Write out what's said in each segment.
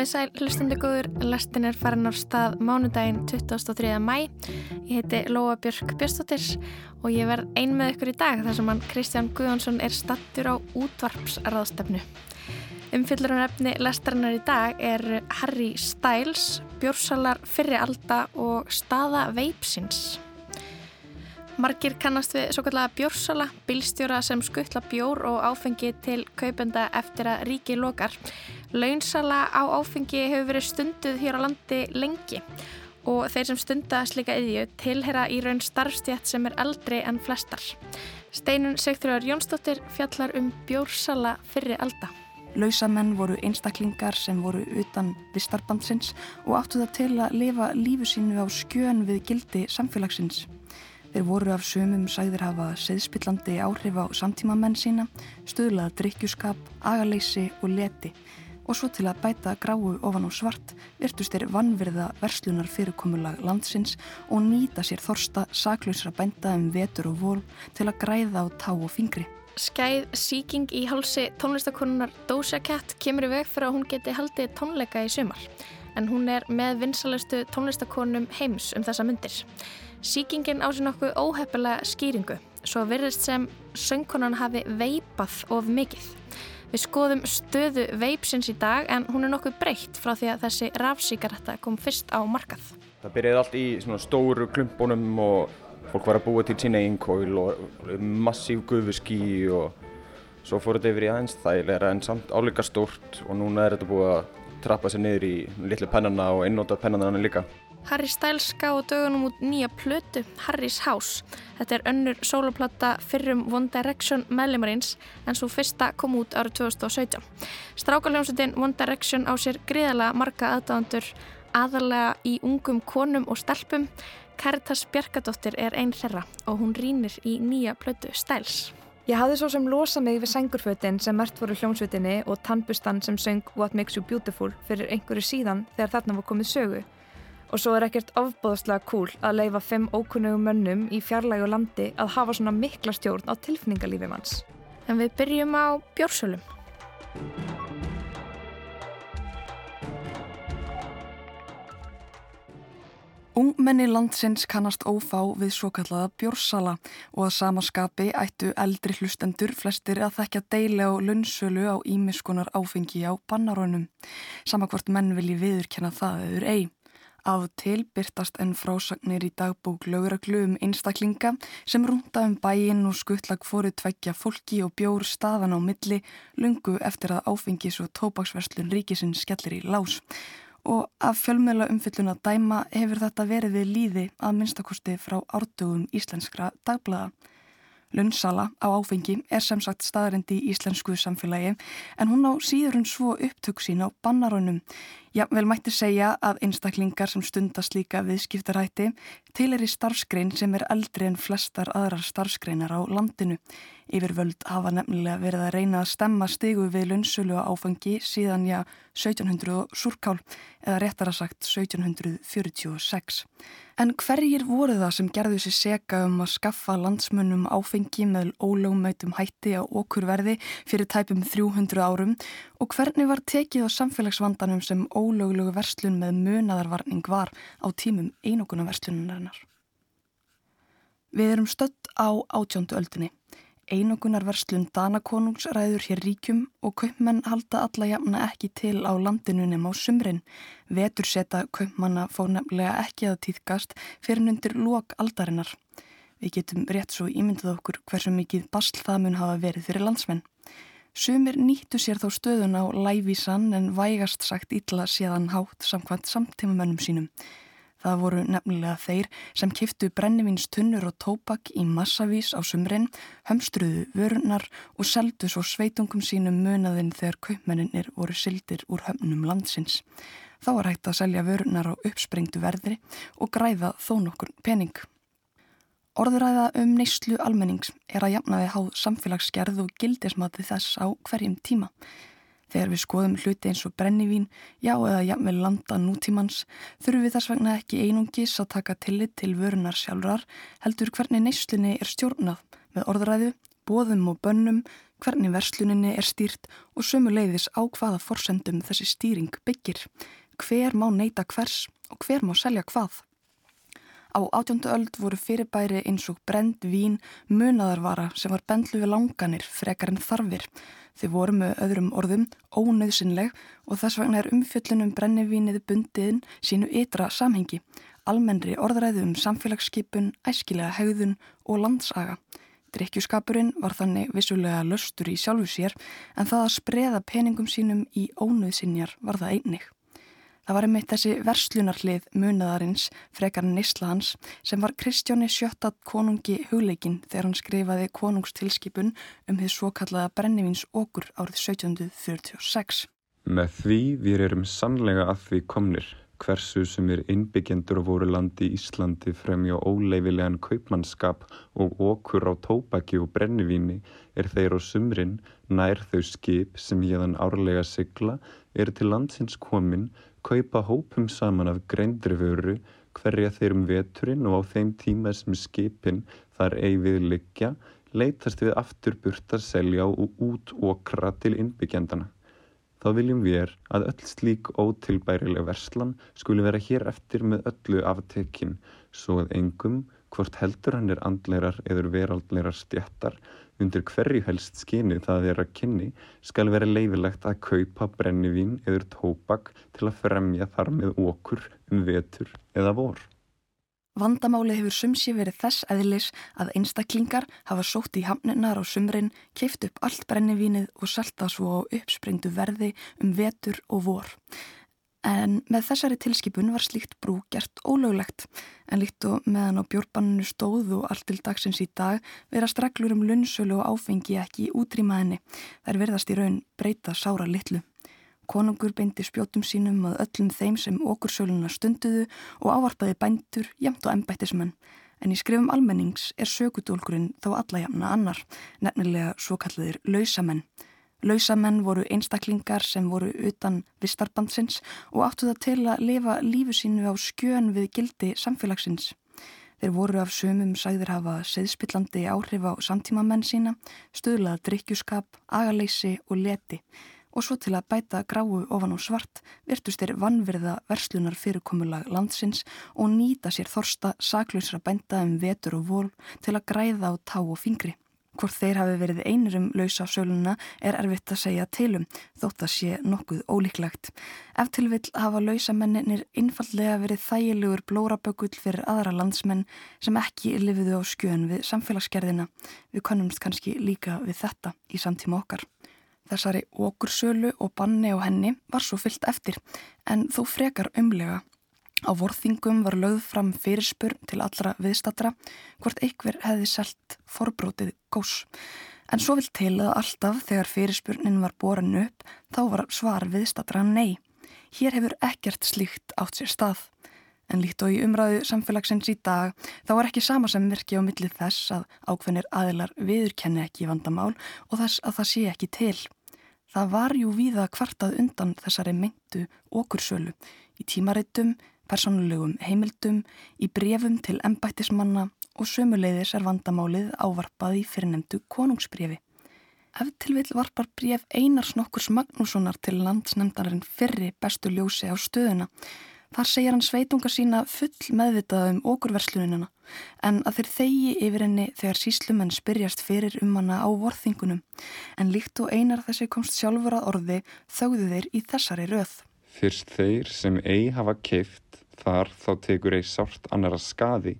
Komið sæl hlustandi góður, lestin er farin á stað mánudaginn 23. mæ. Ég heiti Lóa Björk Björnstóttir og ég verð ein með ykkur í dag þar sem hann Kristján Guðjónsson er stattur á útvarpsraðstefnu. Umfyllurinn efni lestarinnar í dag er Harry Styles, Bjórsalar fyrri alda og staða veipsins. Margir kannast við svo kallega bjórsala, bílstjóra sem skuttla bjór og áfengi til kaupenda eftir að ríki lokar. Launsala á áfengi hefur verið stunduð hér á landi lengi og þeir sem stunda slika yðju tilhera í raun starfstjætt sem er eldri en flestar. Steinun Sigþrjóðar Jónsdóttir fjallar um bjórsala fyrri alda. Lausamenn voru einstaklingar sem voru utan vistarbandsins og áttu það til að lifa lífu sínu á skjön við gildi samfélagsins. Þeir voru af sumum sæðir hafa seðspillandi áhrif á samtímamenn sína, stuðlaða drikkjuskap, agaleysi og leti og svo til að bæta gráu ofan á svart virtust þeir vannverða verslunar fyrirkomulag landsins og nýta sér þorsta saklausra bænda um vetur og vol til að græða á tá og fingri. Skæð síking í hálsi tónlistakonunar Doja Cat kemur í veg fyrir að hún geti haldið tónleika í sumar en hún er með vinsalestu tónlistakonum heims um þessa myndir. Síkingin á sér nokkuð óheppilega skýringu, svo virðist sem söngkonan hafi veipað of mikið. Við skoðum stöðu veipsins í dag en hún er nokkuð breytt frá því að þessi rafsíkaretta kom fyrst á markað. Það byrjaði allt í stóru klumbunum og fólk var að búa til sína einkóil og massíf gufuskí og svo fór þetta yfir í aðeins þægilega en samt áleika stórt og núna er þetta búið að trappa sér niður í litlu pennana og einnótað pennana líka. Harry Styles gá á dögunum út nýja plötu, Harry's House. Þetta er önnur soloplata fyrrum One Direction meðleimarins en svo fyrsta kom út árið 2017. Strákaljómsveitin One Direction á sér gríðalega marga aðdáðandur aðalega í ungum konum og stelpum. Caritas Bjarkadóttir er einn þeirra og hún rínir í nýja plötu Styles. Ég hafði svo sem losa mig við sengurfötin sem mert voru hljómsveitinni og tannbustan sem söng What Makes You Beautiful fyrir einhverju síðan þegar þarna var komið sögu. Og svo er ekkert afbóðslega cool að leifa fimm ókunnugum mönnum í fjarlægu landi að hafa svona mikla stjórn á tilfinningalífið manns. En við byrjum á bjórsölum. Ungmenni landsins kannast ófá við svo kallaða bjórsala og að samaskapi ættu eldri hlustendur flestir að þekkja deili á lunnsölu á ímiskonar áfengi á bannarónum. Samakvort menn vilji viðurkenna það eður eigi. Af til byrtast enn frásagnir í dagbók löguraglu um einstaklinga sem rúnda um bæinn og skuttlag fóru tveggja fólki og bjór staðan á milli lungu eftir að áfengis og tópaksverslun ríkisinn skellir í lás. Og af fjölmjöla umfyllun að dæma hefur þetta verið við líði að minnstakosti frá ártugum íslenskra dagblaða. Lunnsala á áfengi er sem sagt staðarendi í íslensku samfélagi en hún á síður en svo upptök sín á bannarónum. Já, vel mætti segja að einstaklingar sem stundast líka viðskiptarætti til er í starfskrein sem er eldri en flestar aðrar starfskreinar á landinu. Yfirvöld hafa nefnilega verið að reyna að stemma stigu við lunnsölu áfangi síðan já 1700 surkál eða réttara sagt 1746. En hverjir voru það sem gerðu sér seka um að skaffa landsmönnum áfengi með ólögumætum hætti á okkurverði fyrir tæpum 300 árum og hvernig var tekið á samfélagsvandanum sem ólöglugu verslun með munadarvarning var á tímum einoguna verslunarinnar? Við erum stött á átjóndu öldinni. Einogunarverslun Danakonungs ræður hér ríkjum og kaupmenn halda alla jafna ekki til á landinu nema á sumrin. Vetur seta kaupmanna fór nefnilega ekki að týðkast fyrir nundir lok aldarinnar. Við getum rétt svo ímyndið okkur hversu mikið basl það mun hafa verið fyrir landsmenn. Sumir nýttu sér þó stöðun á lævísan en vægast sagt illa séðan hátt samkvæmt samtímamönnum sínum. Það voru nefnilega þeir sem kiftu brennivinstunnur og tópak í massavís á sumrin, hömstruðu vörunar og seldu svo sveitungum sínum munaðinn þegar kaupmenninir voru sildir úr höfnum landsins. Þá var hægt að selja vörunar á uppsprengtu verðri og græða þó nokkur pening. Orðuræða um neyslu almennings er að jafnaði háð samfélagsgerð og gildismati þess á hverjum tíma. Þegar við skoðum hluti eins og brennivín, já eða jafnvel landa nútímans, þurfum við þess vegna ekki einungis að taka tillit til vörunar sjálfrar, heldur hvernig neyslunni er stjórnað með orðræðu, bóðum og bönnum, hvernig versluninni er stýrt og sömu leiðis á hvaða forsendum þessi stýring byggir, hver má neyta hvers og hver má selja hvað. Á átjóndu öld voru fyrirbæri eins og brend vín munaðarvara sem var bendlu við langanir frekar en þarfir. Þau voru með öðrum orðum ónauðsynleg og þess vegna er umfjöllunum brennivínið bundiðin sínu ytra samhengi, almennri orðræðu um samfélagsskipun, æskilega hegðun og landsaga. Drikkjuskapurinn var þannig vissulega löstur í sjálfu sér en það að spreða peningum sínum í ónauðsynjar var það einnig. Það var einmitt þessi verslunarlið munaðarins frekar Nislahans sem var Kristjóni sjöttat konungi hugleikin þegar hann skrifaði konungstilskipun um því svo kallaða brennivins okkur árið 1746. Með því við erum sannlega að því komnir hversu sem er innbyggjendur voru landi Íslandi fremjá óleifilegan kaupmannskap og okkur á tópaki og brennivíni er þeir á sumrin nær þau skip sem hérðan árlega sigla er til landsins komin kaupa hópum saman af greindri vöru hverja þeir um veturinn og á þeim tíma sem skipin þar eigið liggja leytast við aftur burt að selja og út okra til innbyggjandana. Þá viljum við að öll slík ótilbærileg verslan skuli vera hér eftir með öllu aftekinn svo að engum, hvort heldur hann er andleirar eður veraldleirar stjættar, undir hverju helst skyni það er að kynni, skal vera leifilegt að kaupa brennivín eður tópak til að fremja þar með okkur um vetur eða vor. Vandamáli hefur sumsi verið þess eðlis að einstaklingar hafa sótt í hamninar á sumrin, keift upp allt brennivínið og selta svo á uppspringdu verði um vetur og vor. En með þessari tilskipun var slíkt brú gert ólöglegt en líkt og meðan á bjórbanninu stóð og allt til dagsins í dag vera straglur um lunnsölu og áfengi ekki útrýmaðinni. Þær verðast í raun breyta sára litlu. Konungur beindi spjótum sínum að öllum þeim sem okkur söluna stunduðu og ávarpaði bændur, jæmt og ennbættismenn. En í skrifum almennings er sökudólkurinn þó alla jafna annar, nefnilega svo kalliðir lausamenn. Lausamenn voru einstaklingar sem voru utan vistarbandsins og áttu það til að lifa lífu sínu á skjön við gildi samfélagsins. Þeir voru af sömum sæðir hafa seðspillandi áhrif á samtímamenn sína, stöðlaða drikkjuskap, agaleysi og leti og svo til að bæta gráu ofan á svart virtust þeir vannverða verslunar fyrirkomulag landsins og nýta sér þorsta saklausra bænda um vetur og vol til að græða á tá og fingri. Hvort þeir hafi verið einir um lausa söluna er erfitt að segja tilum, þótt að sé nokkuð ólíklegt. Ef til vill hafa lausamennir einfallega verið þægilegur blórabökull fyrir aðra landsmenn sem ekki lifiðu á skjön við samfélagsgerðina. Við konumst kannski líka við þetta í samtíma okkar. Þessari okursölu og banni á henni var svo fyllt eftir en þó frekar umlega. Á vorþingum var lögð fram fyrirspurn til allra viðstatra hvort einhver hefði selt forbrótið gós. En svo vilt til að alltaf þegar fyrirspurnin var boran upp þá var svar viðstatra nei. Hér hefur ekkert slíkt átt sér stað. En líkt og í umræðu samfélagsins í dag þá var ekki sama sem virki á millið þess að ákveðnir aðilar viðurkenni ekki vandamál og þess að það sé ekki til. Það var jú víða kvartað undan þessari meintu okursölu í tímareitum, persónulegum heimildum, í brefum til embættismanna og sömuleiðis er vandamálið ávarpað í fyrirnemdu konungsbrefi. Ef til vil varpar bref Einars nokkurs Magnússonar til landsnemndarinn fyrri bestu ljósi á stöðuna Þar segir hann sveitunga sína full meðvitað um okurverslunina en að þeir þegi yfir henni þegar síslumenn spyrjast fyrir um hana á vorþingunum en líkt og einar þessi komst sjálfur að orði þauðu þeir í þessari röð. Fyrst þeir sem ei hafa keift þar þá tekur ei sárt annara skadi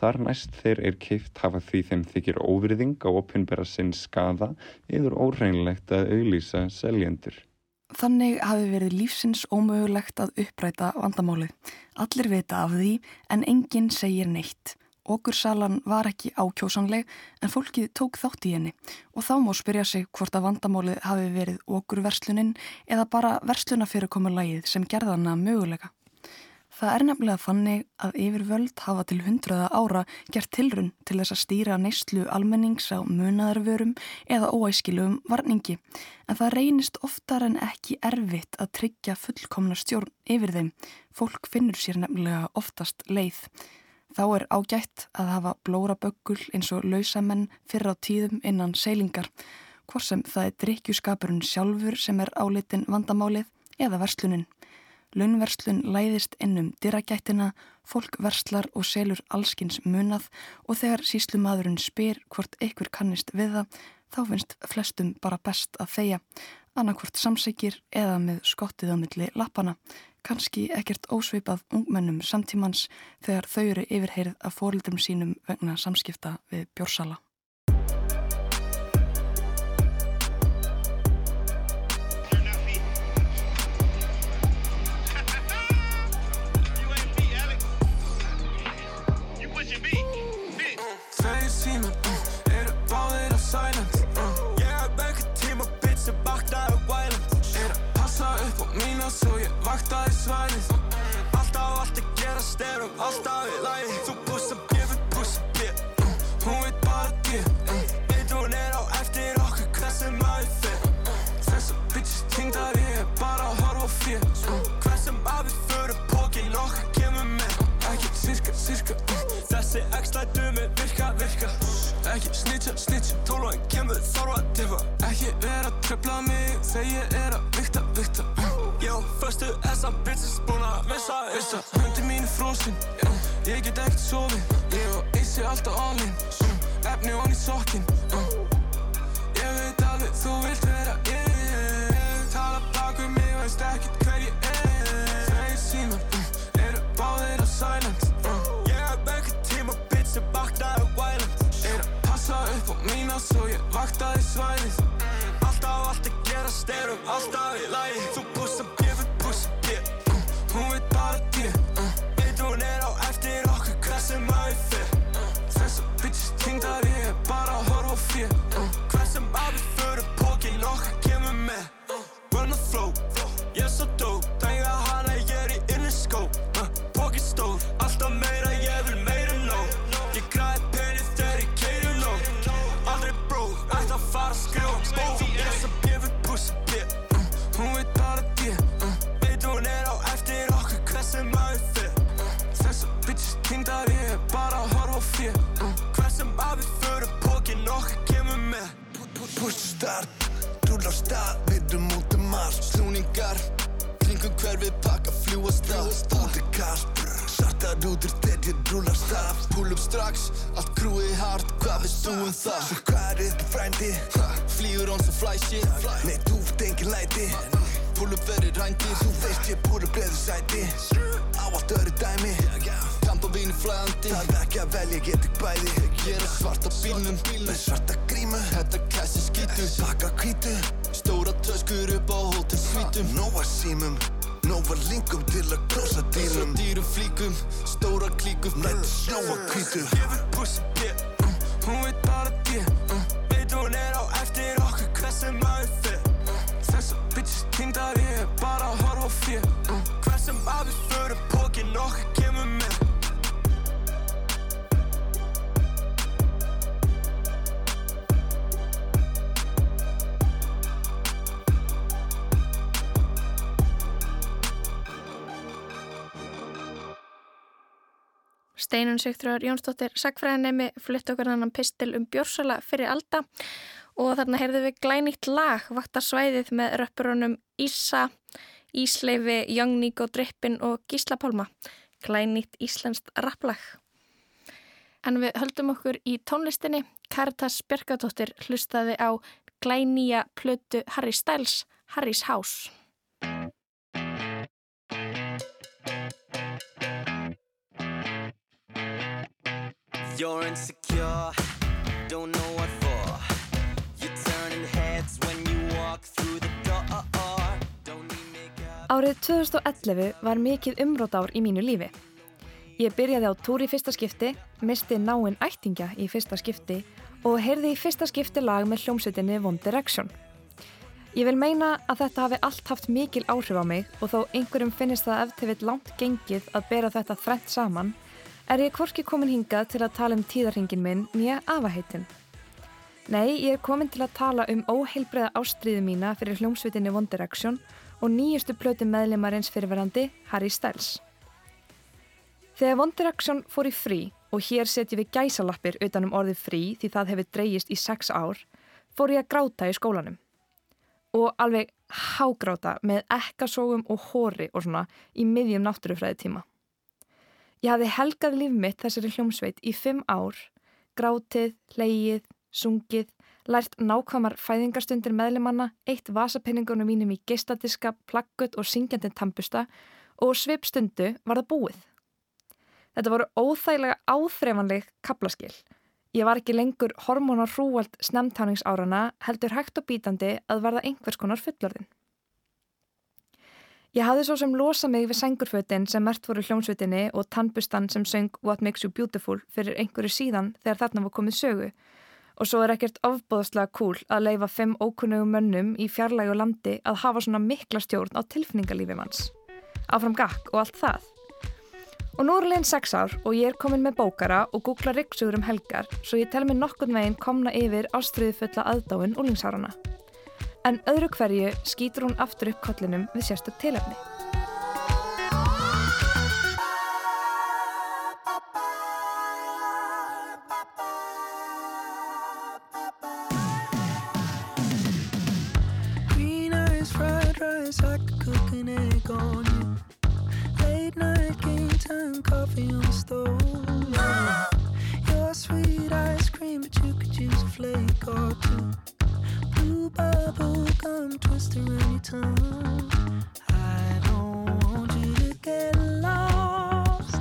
Þar næst þeir er keift hafa því þeim þykir óvirðing á opinbera sinn skada eður óreinlegt að auðlýsa seljendur. Þannig hafi verið lífsins ómögulegt að uppræta vandamálið. Allir vita af því en enginn segir neitt. Okursalan var ekki ákjósanleg en fólkið tók þátt í henni og þá má spyrja sig hvort að vandamálið hafi verið okurverslunin eða bara verslunafyrirkomulagið sem gerðana mögulega. Það er nefnilega þannig að yfir völd hafa til hundraða ára gert tilrun til þess að stýra neyslu almennings á munaðarvörum eða óæskilum varningi en það reynist oftar en ekki erfitt að tryggja fullkomna stjórn yfir þeim. Fólk finnur sér nefnilega oftast leið. Þá er ágætt að hafa blóra böggul eins og lausamenn fyrra á tíðum innan seilingar, hvort sem það er drikkjuskapurinn sjálfur sem er álitin vandamálið eða verslunin. Launverslun læðist innum dyrragættina, fólk verslar og selur allskins munað og þegar síslumadurinn spyr hvort einhver kannist við það, þá finnst flestum bara best að feia, annarkvort samsækir eða með skottið á milli lappana kannski ekkert ósveipað ungmennum samtímans þegar þau eru yfirheyrið af fórildum sínum vegna samskipta við bjórsala. Alltaf í lægi Þú bussa B, við bussa B uh, Hún veit bara D uh, Veit hún er á eftir okkur Hvað sem að við fyrir Þessar bitches tengdar ég er bara að horfa á fér uh, Hvað sem að við fyrir Pókin okkar kemur með. Ekki sirka, sirka Þessi x-lætu með virka, virka. Ekki snitja, snitja Tólvaðin kemur þorfa að tippa Ekki vera að tröfla mig Þegar ég er að vikta, vikta Jó, förstu þessar bitches búin að missa Vissa, hundi mín er fróðsinn. Ég get ekkert sofið Ég og Eisi alltaf all-in. Efni og hann í sokkin mm. Ég veit alveg þú vilt vera yeah. Tala bak við mig, veist ekkert hver ég er Þegar síman mm. eru báðir á silent Ég hef ekkert tíma bitch. Sem vaknaði violent Er að passa upp á mína svo ég vaktaði svæðið Alltaf allt að gera styrum, alltaf í lagi hverfið pakka, fljúa stað Út er kallt, sartar út úr þegar ég rúla stað Púl upp strax, allt grúið hart, hvað veist þú um það? Svo hvað er þetta frændi? Flýgur án sem fly shit Nei, þú ert engin læti. Púl upp verið rændir, þú veist ég púl upp bleðu sæti. Á allt öðru dæmi. Kamp og víni flæðandi. Það er ekki að velja, ég get ekki bæði. Ég er á svarta bílnum, með svarta grímu. Þetta kæsi skítu, baka kvítu Stóra töskur upp á hótel svítum. Nóa símum, nóa linkum til að krossa dýrum Dýrum flíkum, stóra klíkum Nættu snóa kvítu Ég vil pussa B uh, Hún veit bara D uh, Veit hún er á eftir okkur hvað sem að við fyrir uh, Þessar bitches tengdar ég er bara að horfa fér Hvað sem að við fyrir pókin okkar kemur með Steinun Sigtrúar Jónsdóttir Sackfræðinemi flutt okkur þannan pistil um bjórsala fyrir alda. Og þarna heyrðum við glænýtt lag vakta svæðið með röppurunum Ísa, Ísleifi, Young Nico Drippin og Gísla Pálma. Glænýtt íslenskt rapplag. En við höldum okkur í tónlistinni. Karitas Björgadóttir hlustaði á glænýja plötu Harry Styles, Harry's House You're insecure, don't know what for. You're turning heads when you walk through the door. Árið 2011 var mikið umrótár í mínu lífi. Ég byrjaði á túr í fyrsta skipti, misti náinn ættingja í fyrsta skipti og heyrði í fyrsta skipti lag með hljómsveitinni One Direction. Ég vil meina að þetta hafi allt haft mikil áhrif á mig og þó einhverjum finnist það eftir langt gengið að bera þetta þrætt saman, er ég hvorki komin hingað til að tala um tíðarhingin minn nýja afaheitin. Nei, ég er komin til að tala um óheilbreiða ástriðu mína fyrir hljómsveitinni One Direction og nýjustu plötu meðlimarins fyrirverandi Harry Styles. Þegar One Direction fór í frí og hér setjum við gæsalappir utanum orðið frí því það hefur dreyjist í sex ár, fór ég að gráta í skólanum. Og alveg hágráta með ekkasógum og hóri og svona í miðjum náttúrufræði tíma. Ég hafði helgað líf mitt þessari hljómsveit í fimm ár, grátið, leigið, sungið, lært nákvæmar fæðingarstundir meðlimanna, eitt vasapenningunum mínum í geistadiska, plakkut og syngjandi tampusta og svipstundu var það búið. Þetta voru óþægilega áþreifanleg kaplaskil. Ég var ekki lengur hormónar hrúald snemtáningsárana heldur hægt og bítandi að verða einhvers konar fullorðin. Ég hafði svo sem losa mig við sengurfötin sem mert voru hljómsveitinni og tannbustan sem söng What Makes You Beautiful fyrir einhverju síðan þegar þarna var komið sögu og svo er ekkert ofbóðslega cool að leifa fimm ókunnugum mönnum í fjarlægu landi að hafa svona mikla stjórn á tilfinningalífi manns. Áfram gakk og allt það. Og nú er leginn sex ár og ég er komin með bókara og googla rikksugur um helgar svo ég tel mig nokkurn veginn komna yfir ástriði fulla aðdáinn úlingsárana. En öðru hverju skýtur hún aftur upp kollinum við sérstök tilefni. Gum twist around your tongue. I don't want you to get lost.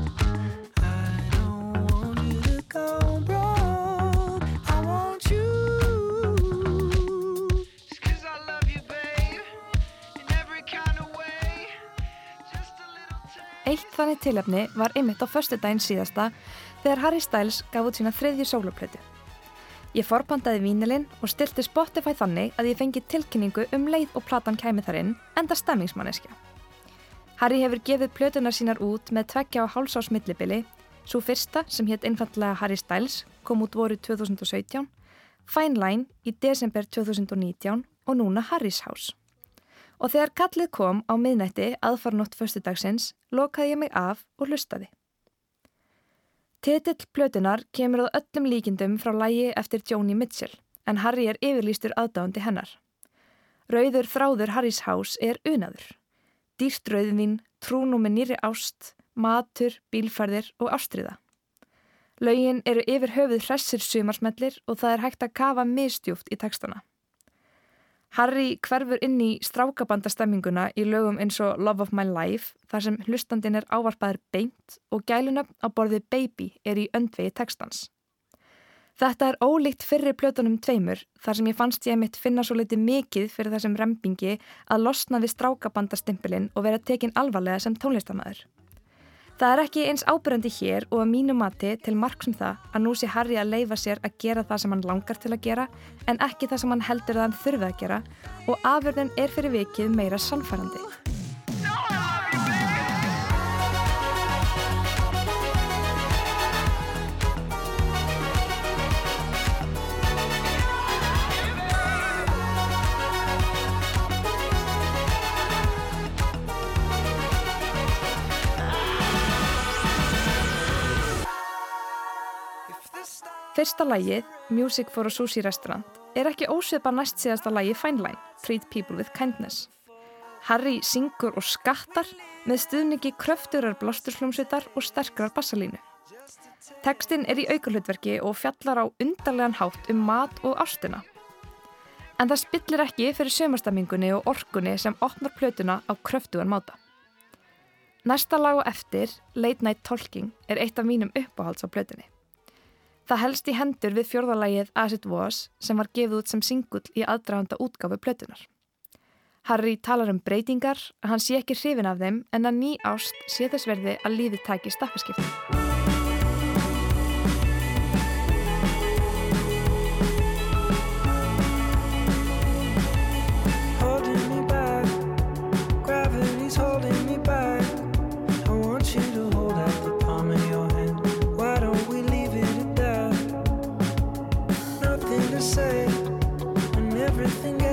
I don't want you to go broke. I want you. Just 'cause I love you, babe, in every kind of way. Just a little taste. Eitt þannig tilefni var einmitt á föstudaginn síðasta þegar Harry Styles gaf út sína þriðju sóluplötu. Ég forpandaði vínilinn og stilti Spotify þannig að ég fengi tilkynningu um leið og platan kæmi þar inn, enda stemmingsmanneskja. Harry hefur gefið plötunar sínar út með tveggja á hálsás millibili, svo fyrsta sem hétt einfallega Harry Styles kom út voru 2017, Fine Line í desember 2019 og núna Harry's House. Og þegar kallið kom á miðnætti aðfarnótt föstudagsins, lokaði ég mig af og hlustaði. Titill plötunar kemur á öllum líkindum frá lægi eftir Joni Mitchell, en Harry er yfirlýstur aðdáðandi hennar. Rauður þráður Harrys House er unaður. Dýrt rauðvin, trúnum með nýri ást, matur, bílfærðir og ástriða. Laugin eru yfir höfuð hressir sumarsmellir og það er hægt að kafa mistjúft í textana. Harry hverfur inn í strákabandastemminguna í lögum eins og Love of My Life þar sem hlustandin er ávarpaður beint og gælunöfn á borði Baby er í öndvegi textans. Þetta er ólíkt fyrri plötunum tveimur þar sem ég fannst ég mitt finna svo litið mikið fyrir þessum rempingi að losna við strákabandastimpilinn og vera tekin alvarlega sem tónlistamæður. Það er ekki eins ábyrjandi hér og að mínu mati til marg sem það að nú sé Harry að leifa sér að gera það sem hann langar til að gera en ekki það sem hann heldur að hann þurfi að gera og afverðin er fyrir vikið meira sannfærandi. Fyrsta lægið, Music for a Sushi Restaurant, er ekki ósvipa næst síðasta lægi Fine Line, Treat People with Kindness. Harry syngur og skattar með stuðningi kröfturar blásturslumsvitar og sterkrar bassalínu. Tekstinn er í aukurhlutverki og fjallar á undarlegan hátt um mat og ástina. En það spillir ekki fyrir sömastamingunni og orkunni sem opnar plötuna á kröftugan máta. Næsta lag og eftir, Late Night Talking, er eitt af mínum uppáhalds á plötunni. Það helst í hendur við fjörðalagið As It Was sem var gefið út sem singull í aðdraganda útgáfu plötunar. Harry talar um breytingar, hann sé ekki hrifin af þeim en að ný ást sé þess verði að lífið tæki stakkarskipti.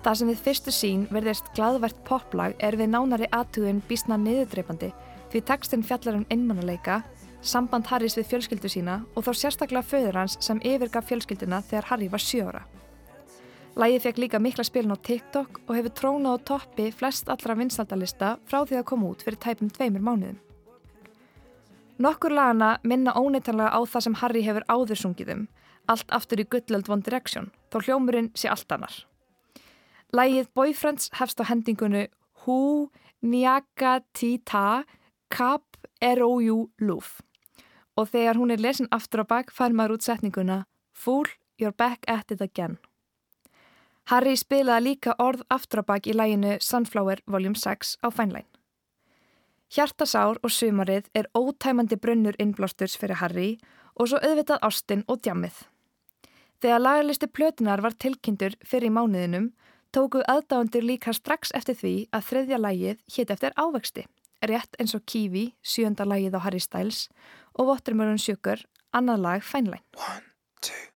Það sem við fyrstu sín verðist gladvert poplag er við nánari aðtugin bísna niðurdreipandi því textin fjallar um innmannuleika, samband Harrys við fjölskyldu sína og þá sérstaklega föður hans sem yfirgaf fjölskylduna þegar Harry var sjóra. Lægið fekk líka mikla spilin á TikTok og hefur trónað á toppi flest allra vinsaldalista frá því að koma út fyrir tæpum tveimur mánuðum. Nokkur lagana minna óneitanlega á það sem Harry hefur áður sungiðum, allt aftur í Gullöld One Direction, þó hljómurinn sé allt annar. Lægið Boyfriends hefst á hendingunu Hu Nyaka Tita Kap Eroju Luf og þegar hún er lesin aftur á bakk fær maður út setninguna Fool, you're back at it again. Harry spilaði líka orð aftur á bakk í læginu Sunflower Vol. 6 á Fænlæn. Hjartasár og sumarið er ótæmandi brunnur innblástur's fyrir Harry og svo auðvitað ástinn og djammið. Þegar lagarlisti plötunar var tilkynntur fyrir mánuðinum tóku aðdáendur líka strax eftir því að þriðja lægið hétt eftir ávexti, rétt eins og Kiwi, sjönda lægið á Harry Styles og Watermelon Sugar, annað lag Fænlæn. One, two.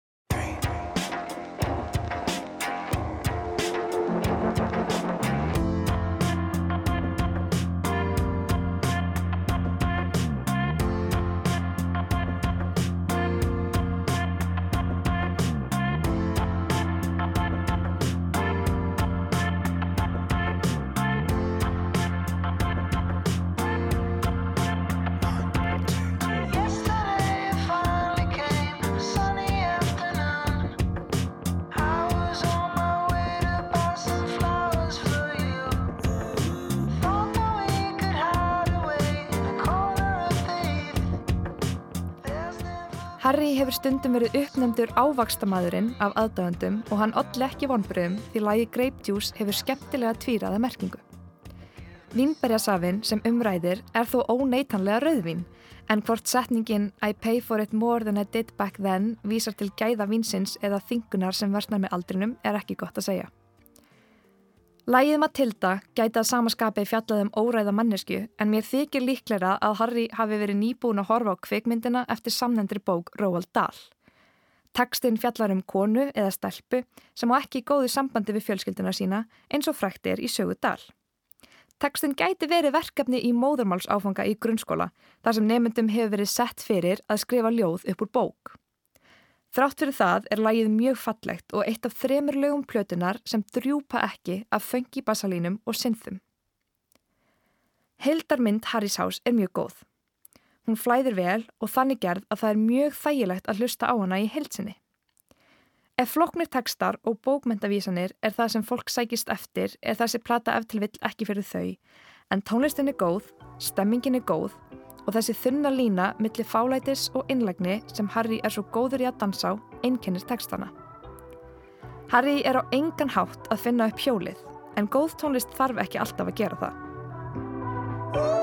Hefur stundum verið uppnefndur ávakstamæðurinn af aðdáendum og hann olli ekki vonbröðum því lagi Grape Juice hefur skemmtilega tvíraða merkingu. Vínberjasafinn sem umræðir er þó óneitanlega rauðvín en hvort setningin I pay for it more than I did back then vísar til gæða vínsins eða þingunar sem versnar með aldrinum er ekki gott að segja. Lægið Matilda gæti að samaskapi fjallað um óræða mannesku en mér þykir líklega að Harry hafi verið nýbúin að horfa á kvikmyndina eftir samnendri bók Roald Dahl. Tekstinn fjallar um konu eða stelpu sem á ekki góðu sambandi við fjölskylduna sína eins og frækt er í sögu Dahl. Tekstinn gæti verið verkefni í móðurmálsáfanga í grunnskóla þar sem nefndum hefur verið sett fyrir að skrifa ljóð upp úr bók. Þrátt fyrir það er lagið mjög fallegt og eitt af þremur lögum plötunar sem drjúpa ekki af föngi basalínum og synþum. Hildarmynd Harrys House er mjög góð. Hún flæðir vel og þannig gerð að það er mjög þægilegt að hlusta á hana í heilsinni. Ef floknir tekstar og bókmyndavísanir er það sem fólk sækist eftir er þessi plata eftir vill ekki fyrir þau, en tónlistin er góð, stemmingin er góð og þessi þunna lína millir fálætis og innlegni sem Harry er svo góður í að dansa á einkennir tekstana. Harry er á engan hátt að finna upp hjólið, en góð tónlist þarf ekki alltaf að gera það.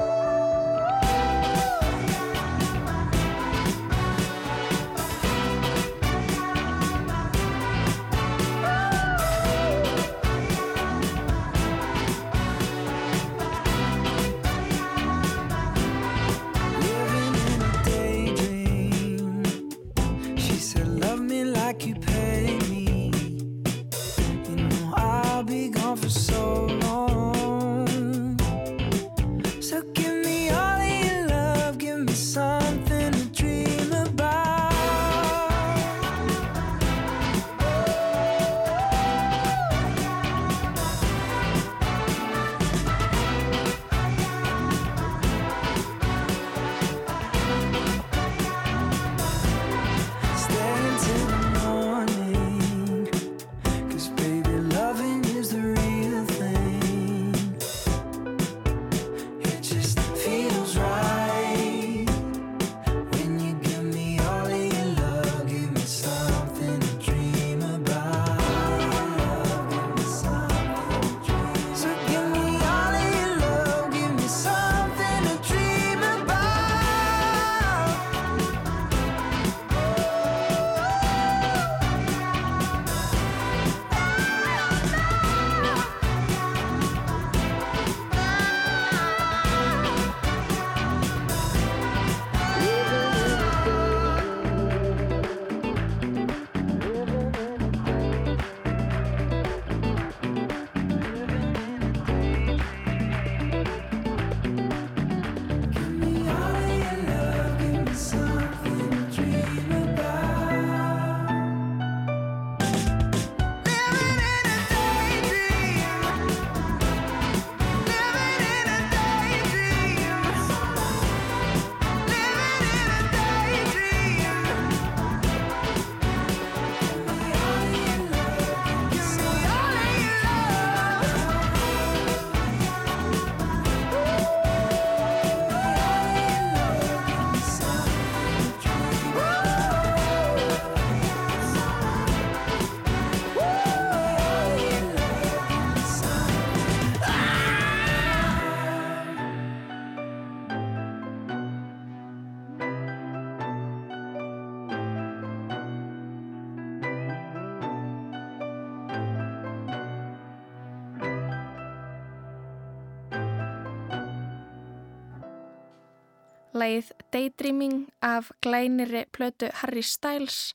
Lægið Daydreaming af glæniri plötu Harry Styles,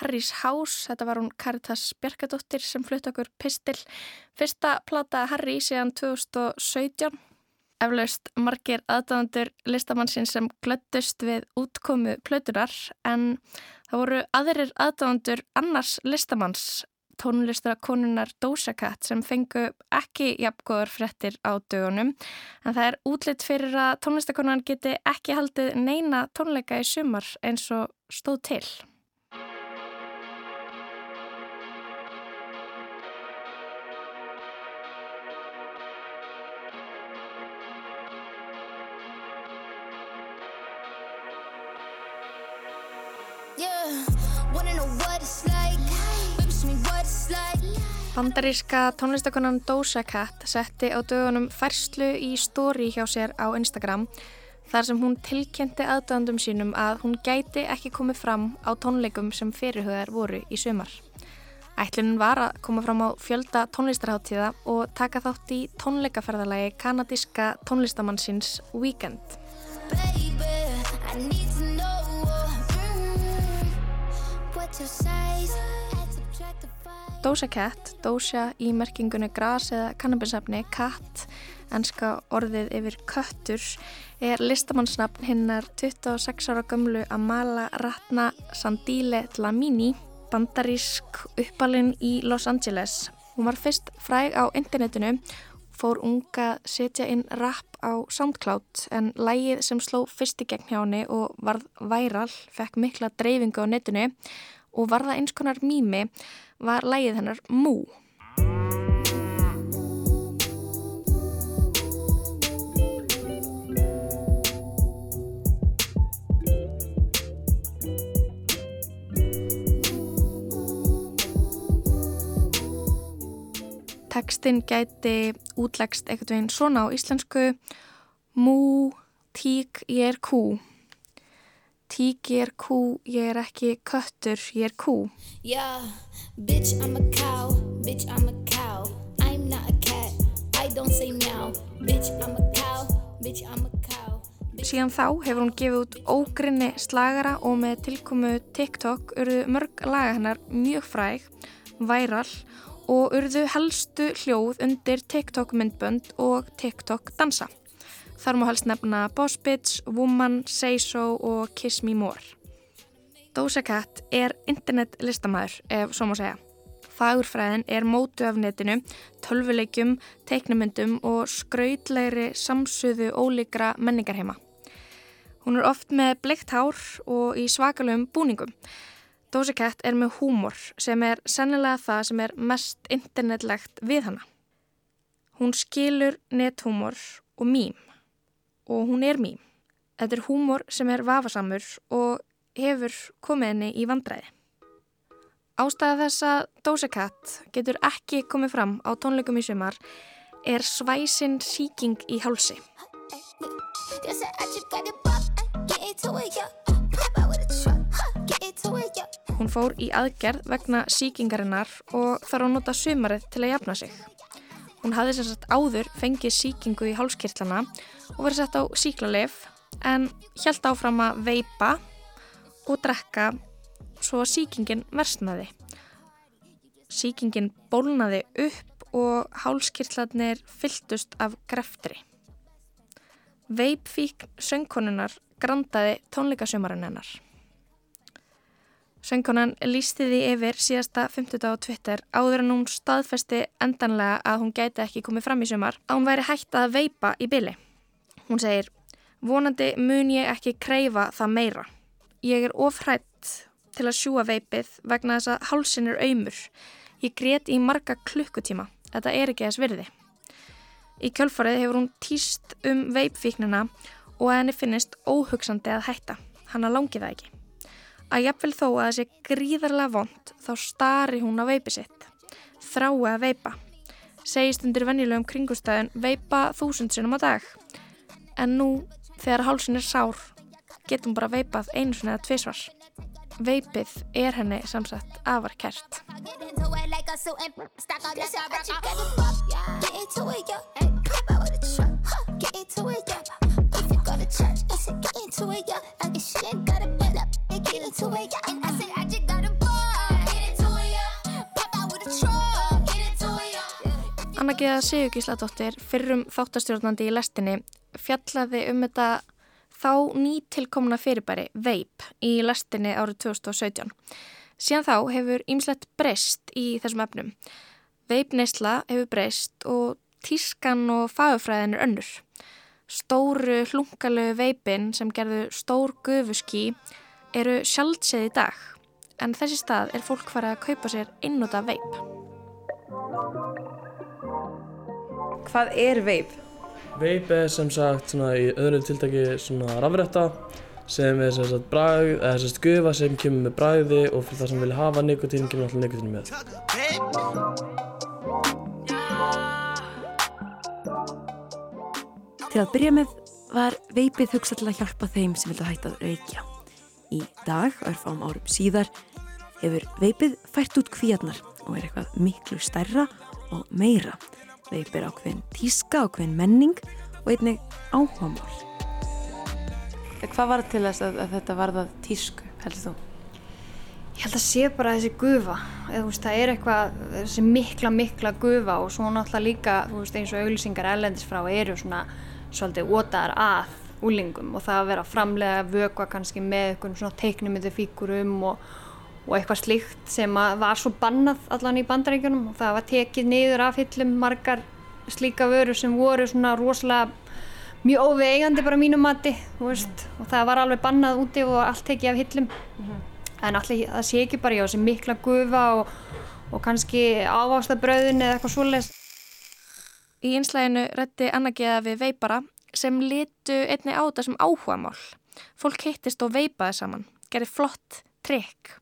Harry's House, þetta var hún Caritas Bjarkadóttir sem flutt okkur Pistil, fyrsta plata Harry síðan 2017. Eflaust margir aðdáðandur listamannsins sem glöttust við útkomu plötunar en það voru aðrir aðdáðandur annars listamanns tónlistakonunar Doja Cat sem fengu ekki jafngóður frettir á dögunum en það er útlitt fyrir að tónlistakonan geti ekki haldið neina tónleika í sumar eins og stóð til. Bandaríska tónlistakonan Doja Cat setti á dögunum færslu í stóri hjá sér á Instagram þar sem hún tilkynnti aðdöndum sínum að hún gæti ekki komið fram á tónleikum sem fyrirhugaðar voru í sumar. Ætlunin var að koma fram á fjölda tónlistarháttíða og taka þátt í tónleikaferðalagi kanadíska tónlistamannsins Weekend. Baby, Doja Cat, Doja í merkingunni gras eða kannabisafni, cat, enska orðið yfir köttur, er listamannsnafn hinnar 26 ára gömlu Amala Ratna Sandile Dlamini, bandarísk uppalinn í Los Angeles. Hún var fyrst fræg á internetinu, fór unga setja inn rap á SoundCloud en lægið sem sló fyrst í gegn hjá henni og varð væral, fekk mikla dreifingu á netinu og var það eins konar mými var lægið hennar Mú. Tekstinn gæti útlegst eitthvað veginn svona á íslensku Mú, tík, ég er kú. Tík, ég er kú, ég er ekki köttur, ég er kú. Yeah, bitch, I'm a cow. Bitch, I'm a cow. I'm not a cat. I don't say meow. Bitch, I'm a cow. Bitch, I'm a cow. Síðan þá hefur hún gefið út ógrinni slagara og með tilkomu TikTok urðu mörg laga hennar mjög fræg, væral og urðu helstu hljóð undir TikTok myndbönd og TikTok dansa. Þar má helst nefna Boss Bitch, Woman, Say So og Kiss Me More. Doja Cat er internet listamæður, ef svo má segja. Fagurfræðin er mótu af netinu, tölvuleikjum, teiknumyndum og skrautlegri samsuðu ólíkra menningarheima. Hún er oft með bleikt hár og í svakalögum búningum. Doja Cat er með húmor sem er sennilega það sem er mest internetlegt við hana. Hún skilur nethúmor og mím og hún er mím. Þetta er húmor sem er vafasamur og hefur komið henni í vandræði. Ástæða þess að Doja Cat getur ekki komið fram á tónleikum í sumar er svæsin síking í hálsi. Hún fór í aðgerð vegna síkingarinnar og þarf að nota sumarið til að jafna sig. Hún hafði sem sagt áður fengið síkingu í hálskirtlana og verið sett á síklarleif en hjælt áfram að veipa og drekka svo að síkingin versnaði. Síkingin bólnaði upp og hálskirtlarnir fylltust af greftri. Veipfík söngkonunar grandaði tónleikasumarinn hennar. Söngkonan lísti því yfir síðasta 50 á Twitter áður en hún staðfesti endanlega að hún gæti ekki komið fram í sumar að hún væri hægt að veipa í byli. Hún segir, vonandi mun ég ekki kreyfa það meira. Ég er ofrætt til að sjúa veipið vegna þess að hálsin er auðmur. Ég grét í marga klukkutíma. Þetta er ekki þess virði. Í kjölfarið hefur hún týst um veipfíknina og að henni finnist óhugsandi að hætta. Hanna langi það ekki. Að jafnvel þó að það sé gríðarlega vond þá stari hún á veipi sitt. Þrái að veipa. Segist undir venjulegum kringustæðin veipa þúsund sinum á dag. En nú, þegar hálsin er sár, getur hún bara veipað einu sinni eða tvisvar. Veipið er henni samsagt afar kert. Geða Sigurgísladóttir, fyrrum þáttastjórnandi í lestinni, fjallaði um þetta þá nýtilkomna fyrirbæri veip í lestinni árið 2017. Síðan þá hefur ýmslegt breyst í þessum efnum. Veipneisla hefur breyst og tískan og fagufræðin er önnur. Stóru hlungalegu veipin sem gerðu stór gufuski eru sjálfsið í dag. En þessi stað er fólk farið að kaupa sér einnúta veip. Hvað er veip? Veip er sem sagt svona í öðru tiltæki svona rafrætta sem er sem sagt bragð, eða sem sagt gufa sem kemur með bragði og fyrir það sem vilja hafa nikotín kemur alltaf nikotín með. Til að byrja með var veipið hugsað til að hjálpa þeim sem vildu hætta að reykja. Í dag, örfám árum síðar, hefur veipið fært út kvíarnar og er eitthvað miklu stærra og meira. Veip er ákveðin tíska, ákveðin menning og einnig áhugamál. Hvað var til þess að, að þetta varðað tísku, heldur þú? Ég held að sé bara þessi gufa, eða þú veist, það er eitthvað, þessi mikla, mikla gufa og svo náttúrulega líka, þú veist, eins og auglýsingar ellendis frá eru svona svolítið ótaðar að úlingum og það að vera að framlega vökva kannski með eitthvað svona teiknumiti fíkurum og, og eitthvað slíkt sem að var svo bannað allan í bandaríkjunum og það var tekið niður af hillum margar slíka vörur sem voru svona rosalega mjög óvegandi bara mínu mati, veist, og það var alveg bannað úti og allt tekið af hillum en allir það sé ekki bara já, þessi mikla gufa og, og kannski ávástabröðin eða eitthvað svoleiðis. Í einslæginu rætti Anna Geða við veipara sem litu einni á þetta sem áhugamál. Fólk hittist og veipaði saman, gerði flott trikk.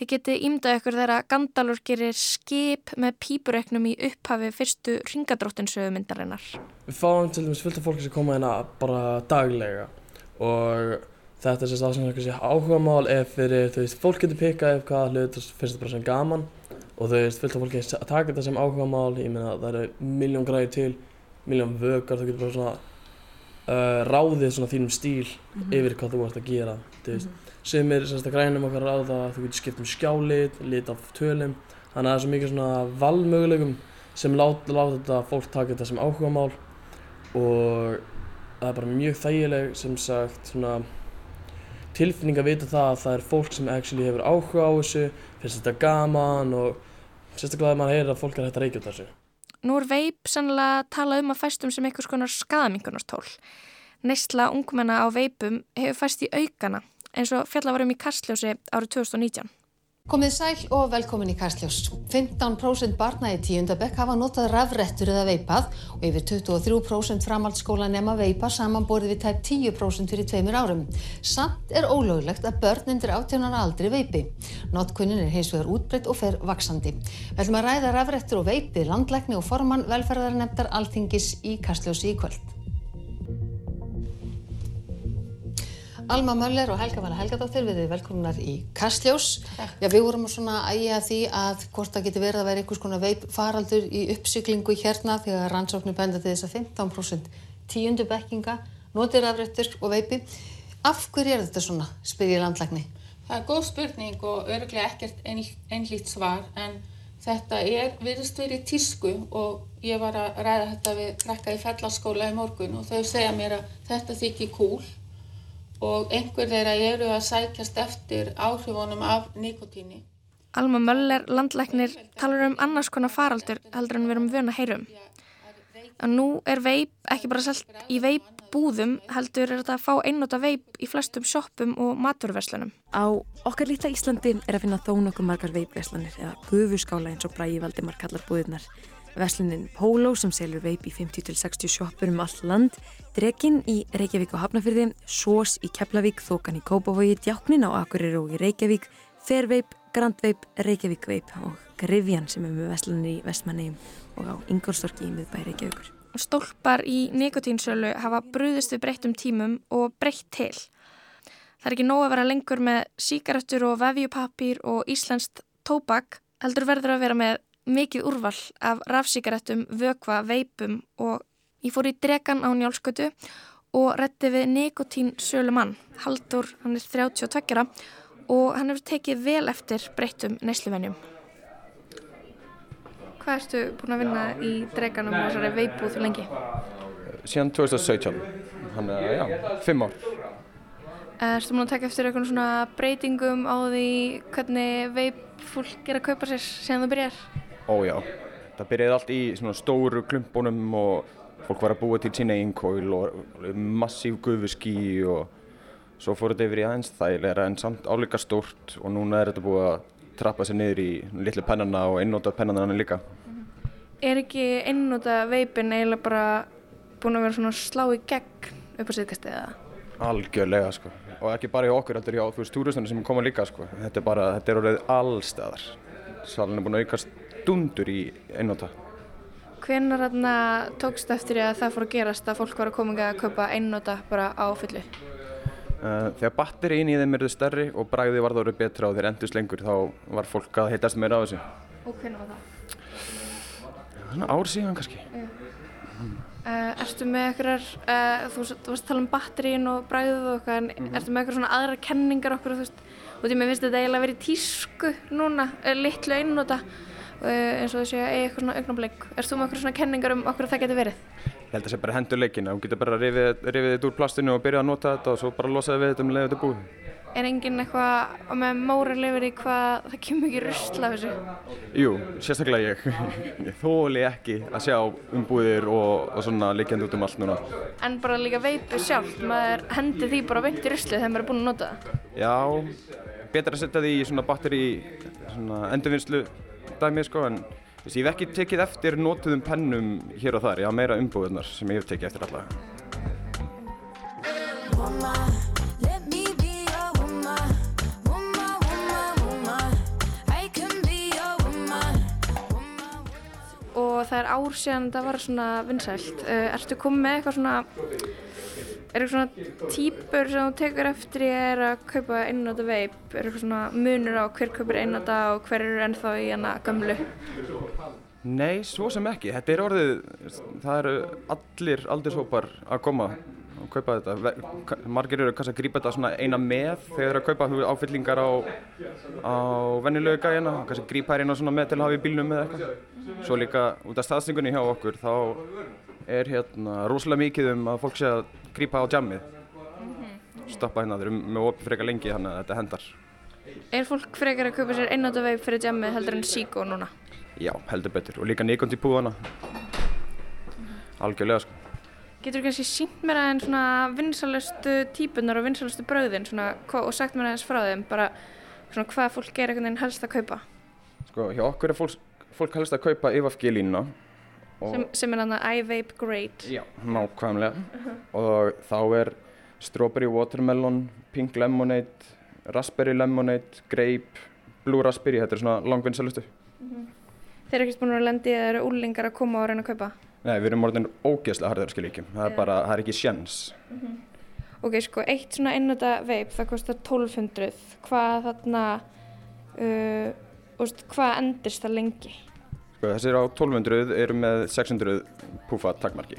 Þið geti ímdað ykkur þegar Gandalur gerir skip með pípureiknum í upphafi fyrstu ringadróttinsögumyndarinnar. Við fáum til dæmis fullt af fólki sem koma hérna bara daglega og þetta er sérst að sem eitthvað áhugamál ef fyrir, þú veist, fólk getur pikkað ef hvaða hlut finnst þetta bara sem gaman og þú veist, fullt af fólki að taka þetta sem áhugamál, ég meina það eru miljón græði til, miljón vögar, þú getur bara svona uh, ráðið svona þínum stíl Mhm. yfir hvað þú ert að gera, þú veist, sem er sérst að grænum okkar ráða, þú getur skipt um skjálit, lit af tölum, þannig að það er svo mikið svona valmögulegum sem láta lát þetta fólk taka þetta sem áhugamál og það er bara mjög þægileg sem sagt svona tilfinning að vita það að það er fólk sem actually hefur áhuga á þessu, finnst þetta gaman og sérstaklega að maður heyrir að fólk er hægt að reykja þessu. Nú er veip sannlega talað um að fæstum sem einhvers konar skadamingunarstól. Neistla ungmenna á veipum hefur fæst í aukana eins og fjalla varum í Kastljósi árið 2019. Komið sæl og velkomin í Karstljós. 15% barna í tíundabekk hafa notað rafrettur eða veipað og yfir 23% framhaldsskóla nema veipa samanborið við tæp 10% fyrir tveimur árum. Samt er ólöglegt að börn undir 18 ára aldri veipi. Notkunnin er hins vegar útbreytt og fer vaksandi. Að ræða rafrettur og veipið landlækni og formann velferðarnefndar Alþingis í Karstljósi í kvöld. Alma Möller og Helga Vala Helgadóttir við erum velkominar í Kastljós. Já, við vorum svona að ægja því að hvort það geti verið að vera einhvers konar veip faraldur í uppsyklingu hérna þegar rannsóknir benda til þess að 15% tíundu bekkinga notir afrættur og veipi. Af hverju er þetta svona, spyr ég landlækni? Það er góð spurning og öruglega ekkert ein, einlít svar en þetta er virðist verið tísku og ég var að ræða þetta við krakka í fellaskóla í morgun og þau segja mér að þetta þykir cool og einhver þeirra eru að sækjast eftir áhrifunum af nikotíni. Alma Möller, landlæknir, talar um annars konar faraldur heldur en við erum vöna að heyrum. En nú er veip ekki bara selt í veipbúðum heldur er þetta að fá einnóta veip í flestum shoppum og maturverslunum. Á okkar litla Íslandi er að finna þó nokkuð margar veipverslanir eða gufuskála eins og Bræi Valdimar kallar búðirnar. Veslunin Polo sem selur veip í 50-60 sjoppur um all land, Drekinn í Reykjavík og Hafnafyrði, Sós í Keflavík, Þokan í Kópavogi, Djáknin á Akureyri og í Reykjavík, Fairveip, Grandveip, Reykjavík Veip og Grifjan sem er með veslunin í Vestmannegjum og á Ingolstorki í miðbæri Reykjavíkur. Stólpar í nikotínsölu hafa brúðist við breyttum tímum og breytt til. Það er ekki nóg að vera lengur með síkaretur og vefjupapír og íslenskt tóbak, heldur verður að vera með mikið úrval af rafsíkaretum, vökva, veipum og ég fór í dregan á njálskötu og rétti við Nikotín Sölumann. Haldur, hann er 32 ára og hann hefur tekið vel eftir breyttum neysluvenjum. Hvað ertu búin að vinna í dreganum og þessari veipúð lengi? Síðan 2017, hann er, já, fimm ár. Erstu búin að taka eftir eitthvað svona breytingum á því hvernig veip fólk er að kaupa sér síðan þú byrjar? Ó já, það byrjaði allt í svona stóru klumpónum og fólk var að búa til sína einn kóil og massíf gufuskí og svo fór þetta yfir í aðeins þægilega en samt álíka stórt og núna er þetta búið að trappa sér niður í litlu pennana og einnóta pennana hann líka. Er ekki einnúta veipin eiginlega bara búin að vera svona slá í gegn upp á síðkastið eða? Algjörlega sko og ekki bara hjá okkur, þetta er hjá þú veist túristunum sem koma líka sko. Þetta er bara, þetta er orðið allstæðar. Salin er búin að aukast dundur í einnóta. Hvenar tókst eftir að það fór að gerast að fólk var að koma að kaupa einnóta bara á fullu? Uh, þegar batterín í þeim eru stærri og bræði var það orðið betra og þeir endust lengur þá var fólk að heitast meira á þessu. Og hvernig var það? Svona ár síðan kannski. Já. Uh, ertu með einhverjar, uh, þú, þú varst að tala um batterín og bræðið og eitthvað, en mm -hmm. ertu með einhverjar svona aðra kenningar okkur, þú veist, og því mér finnst þetta eiginlega að vera í tísku núna, litlu einnóta, eins og þessi eigi eitthvað svona augnablik. Erst þú með einhverjar svona kenningar um okkur það getur verið? Ég held að það sé bara hendur leikina, þú getur bara rifið, þetta úr plastinu og byrjað að nota þetta og svo bara losaði við þetta um leiðu þetta búið. Er enginn eitthvað með mórin lifir í hvað það kemur ekki rusla af þessu? Jú, sérstaklega ég. ég þóli ekki að sjá umbúðir og, og svona líkjandi út um allt núna. En bara líka veipu sjálf, maður hendi því bara beint í rusli þegar maður er búinn að nota það? Já, betra að setja því í svona batteri, svona endurvinnslu dæmi sko, en þess, ég hef ekki tekið eftir notuðum pennum hér og þar, ég hafa meira umbúðunar sem ég hef tekið eftir allavega. og það er ár síðan það var svona vinsælt. Uh, ertu komið með eitthvað svona, er eitthvað svona típur sem þú tekur eftir ég er að kaupa einnóta veip? Er eitthvað svona munur á hver kaupir einnóta og hver eru ennþá í hana gamlu? Nei, svo sem ekki. Þetta er orðið, það eru allir aldurshópar að koma og kaupa þetta. Margir eru kannski að grípa þetta svona eina með þegar þeir eru að kaupa áfyllingar á, á vennilögu gæjana. Kannski grípa þær eina svona með til að hafa í bílnum eða eitthvað. Svo líka út af staðsningunni hjá okkur þá er hérna rosalega mikið um að fólk sé að grípa á jammið. Stoppa hérna, þeir eru með opið frekar lengi þannig að þetta hendar. Er fólk frekar að kaupa sér einnóta veip fyrir jammið heldur en síkó núna? Já, heldur betur. Og líka Nikon til púðana. Algjörlega sko. Getur þú kannski sínt mér aðeins svona vinsalustu típunar og vinsalustu brauðin svona, og sagt mér aðeins frá þeim bara svona hvað fólk er einhvern veginn helst að kaupa? Sko, hjá okkur er fólk, fólk helst að kaupa EFFG línuna. Sem, sem er hann að iVape Great. Já, nákvæmlega. Uh -huh. Og þá er Strawberry Watermelon, Pink Lemonade, Raspberry Lemonade, Grape, Blue Raspberry, þetta er svona langvinsalustu. Uh -huh. Þeir eru ekkert búin að lendi eða eru úlingar að koma og reyna að kaupa? Nei, við erum orðin ógeðslega harðar skilíkjum. Það er bara, það er ekki sjens. Mm -hmm. Ok, sko, eitt svona einnöta veip, það kostar 1200. Hvað þarna, uh, úst, hvað endist það lengi? Sko, þessir á 1200 eru með 600 púfa takmarki.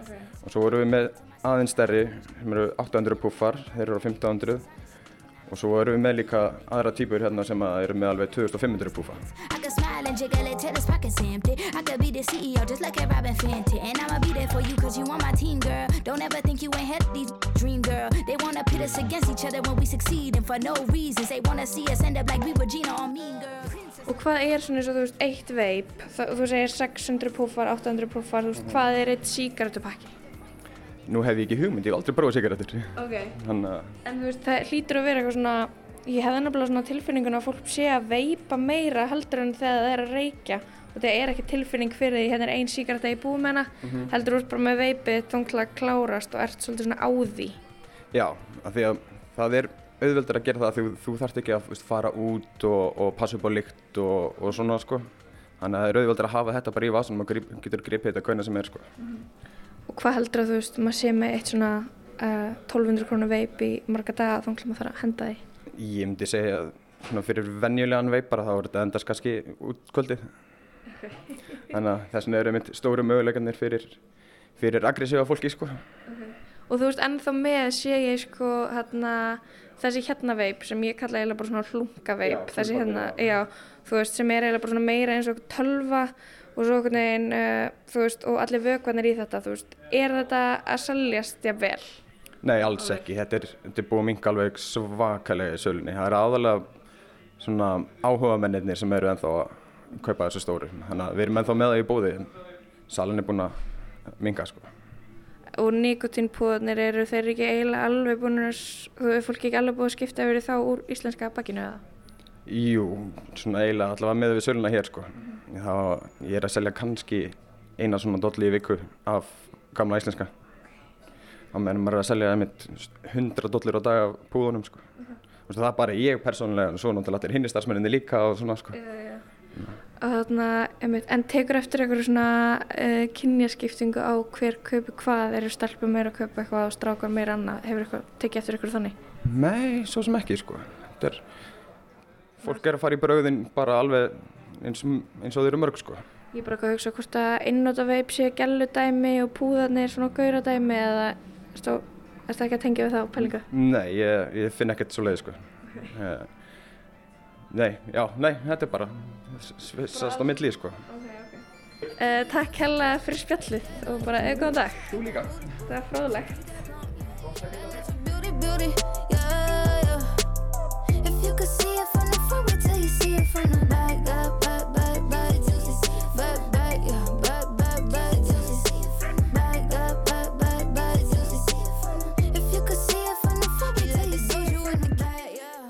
Okay. Og svo erum við með aðeins stærri, sem eru 800 púfar, þeir eru á 1500. Og svo erum við með líka aðra típur hérna sem eru með alveg 2500 púfa. The CEO just like a Robin Fenty. And I'ma be there for you cause you on my team, girl. Don't ever think you ain't had these dream, girl. They wanna pit us against each other when we succeed. And for no reasons, they wanna see us end up like we were Gina or Mean Girl. Og hvað er svona eins og þú veist, eitt veip, þú segir 600 púfar, 800 púfar, þú veist, hvað er eitt síkartupakki? Nú hef ég ekki hugmynd, ég hef aldrei prófað síkartur. Ok. Þannig að... En þú veist, það hlýtur að vera eitthvað svona ég hefði nefnilega svona tilfinningun að fólk sé að veipa meira heldur en þegar það er að reykja og það er ekki tilfinning fyrir því hérna er einn síkarta í hana mm -hmm. heldur úr bara með veipið þóngla klárast og ert svolítið svona á því Já, af því að það er auðveldur að gera það því þú þarfst ekki að veist, fara út og, og passa upp á lykt og, og svona sko þannig að það er auðveldur að hafa þetta bara í vasunum og grip, getur gripið þetta hvernig sem er sko mm -hmm. Og hvað heldur að þú veist, maður sé með eitt svona uh, 1200 krónu veip í marga daga þá maður þarf að henda því Ég myndi segja að fyrir venjulegan veipara þá er þetta endast kannski út kvöldið. Okay. Þannig að þess vegna eru mitt stóru möguleikarnir fyrir, fyrir aggressíva fólki sko. Okay. og þú veist ennþá með sé ég sko hérna þessi hérna veip sem ég kalla eiginlega bara svona hlunga veip þessi hérna, já, þú veist sem er eiginlega bara svona meira eins og tölva og svo einhvern veginn, uh, þú veist, og allir vökvarnir í þetta, þú veist, er þetta að seljast jafnvel? Nei, alls ekki. Þetta er, þetta er búið að minka alveg svakalega í sölunni. Það er aðalega svona áhuga mennirnir sem eru ennþá að kaupa þessu stóru. Þannig að við erum ennþá með það í búði en salin er búin að minka sko. Og nikotínpúðarnir eru þeir ekki eiginlega alveg búin að, þú veist, fólk ekki alveg búið að skipta í þá úr íslenska bakinu eða? Jú, svona eiginlega allavega með við söluna hér sko. Þá, ég er að selja kannski eina svona dolli í viku af gamla íslenska. Þá meðan maður er að selja einmitt 100 dollir á dag af púðunum sko. Þú veist, það er bara ég persónulega en svo náttúrulega allir hinni þarna, en tekur eftir einhverju svona uh, kynjaskiptingu á hver kaupi hvað, eru stelpur meira að kaupa eitthvað og strákar meira annað, hefur eitthvað tekið eftir einhverju þannig? Nei, svo sem ekki sko. Þetta er, fólk er að fara í brauðin bara alveg eins, eins og þeir eru mörg sko. Ég er bara eitthvað að hugsa hvort að einnóta veip sé gæludæmi og púðarnir svona gauradæmi eða erstu ertu ekki að tengja við það á pælingu? Nei, ég, ég finn ekkert svo leið sko. Okay. Nei, já, nei, þetta er bara svissast á milli sko. okay, okay. Uh, Takk hella fyrir spjallið og bara eða góðan dag. Þú líka. Það var fráðlegt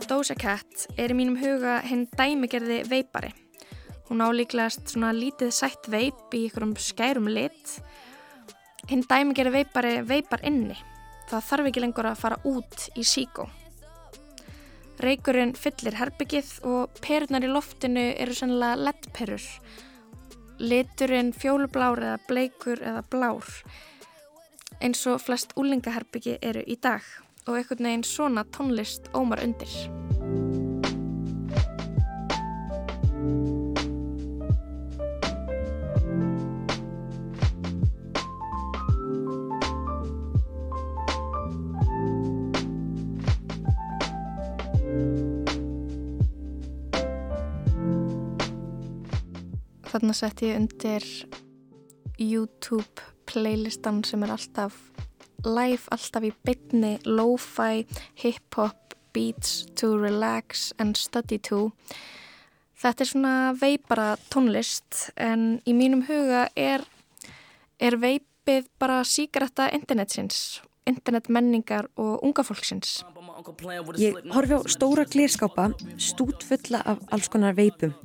Doja Cat er í mínum huga hinn dæmigerði veipari. Hún álíklegast svona lítið sætt veip í ykkurum skærum lit. Hinn dæmigerði veipari veipar inni. Það þarf ekki lengur að fara út í síkó. Reykurinn fyllir herbyggið og perurnar í loftinu eru sennilega leddperur. Liturinn fjólublár eða bleikur eða blár. Eins og flest úlingaherbyggi eru í dag og einhvern veginn svona tónlist ómar undir. Þarna sett ég undir YouTube playlistan sem er alltaf live, alltaf í bytni, lo-fi, hip-hop, beats to relax and study to. Þetta er svona veipara tónlist en í mínum huga er, er veipið bara síkaretta internetsins, internetmenningar og unga fólksins. Ég horfi á stóra glírskápa stút fulla af alls konar veipum.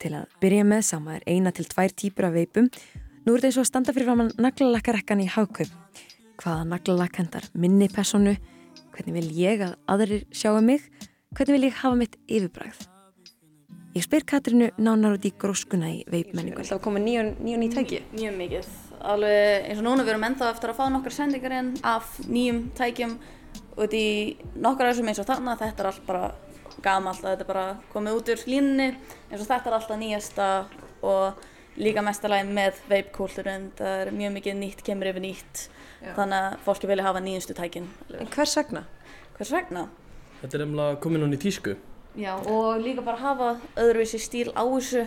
Til að byrja með sama er eina til tvær típur af veipum. Nú er þetta eins og að standa fyrir framann naglalakkarekkan í hagkaup. Hvaða naglalakk hendar minni personu? Hvernig vil ég að aðrir sjáu mig? Hvernig vil ég hafa mitt yfirbræð? Ég spyr Katrinu nánar út í gróskuna í veipmenningunni. Það komið nýjum nýj, nýj tæki? Mjög mikið. Alveg eins og núna við erum ennþá eftir að fá nokkar sendingar inn af nýjum tækjum út í nokkar þessum eins og þarna. Þetta er allt bara gamalt að þetta bara komið út úr línunni eins og þetta er alltaf nýjasta og líka mestalæg með veipkúlturinn. Það er mjög mikið nýtt, kemur yfir nýtt. Já. Þannig að fólki vilja hafa nýjustu tækin. En hvers vegna? Hvers vegna? Þetta er emla komin hún í tísku. Já, og líka bara hafa öðruvísi stíl á þessu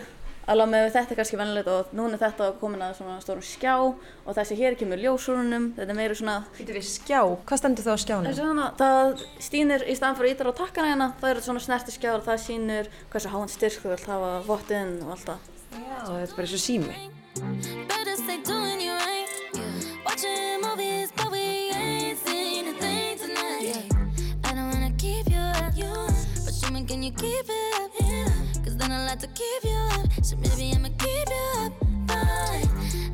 alveg með þetta er kannski vennilegt og núna er þetta komin að svona stórum skjá og þessi hér kemur ljósúrunum þetta er meira svona Þetta við skjá, hvað stendur það á skjánum? Hana, það stýnir í staðan fyrir ítar á takkana hérna. Það eru svona snerti skjár og það sýnir hversu háan styrk þú vilt hafa vottinn og allt það. Já, þetta er bara eins og sími. You. I don't wanna keep you up, but show me can you keep it up? Cause then I like to keep you up, so maybe I'ma keep you up. Fine.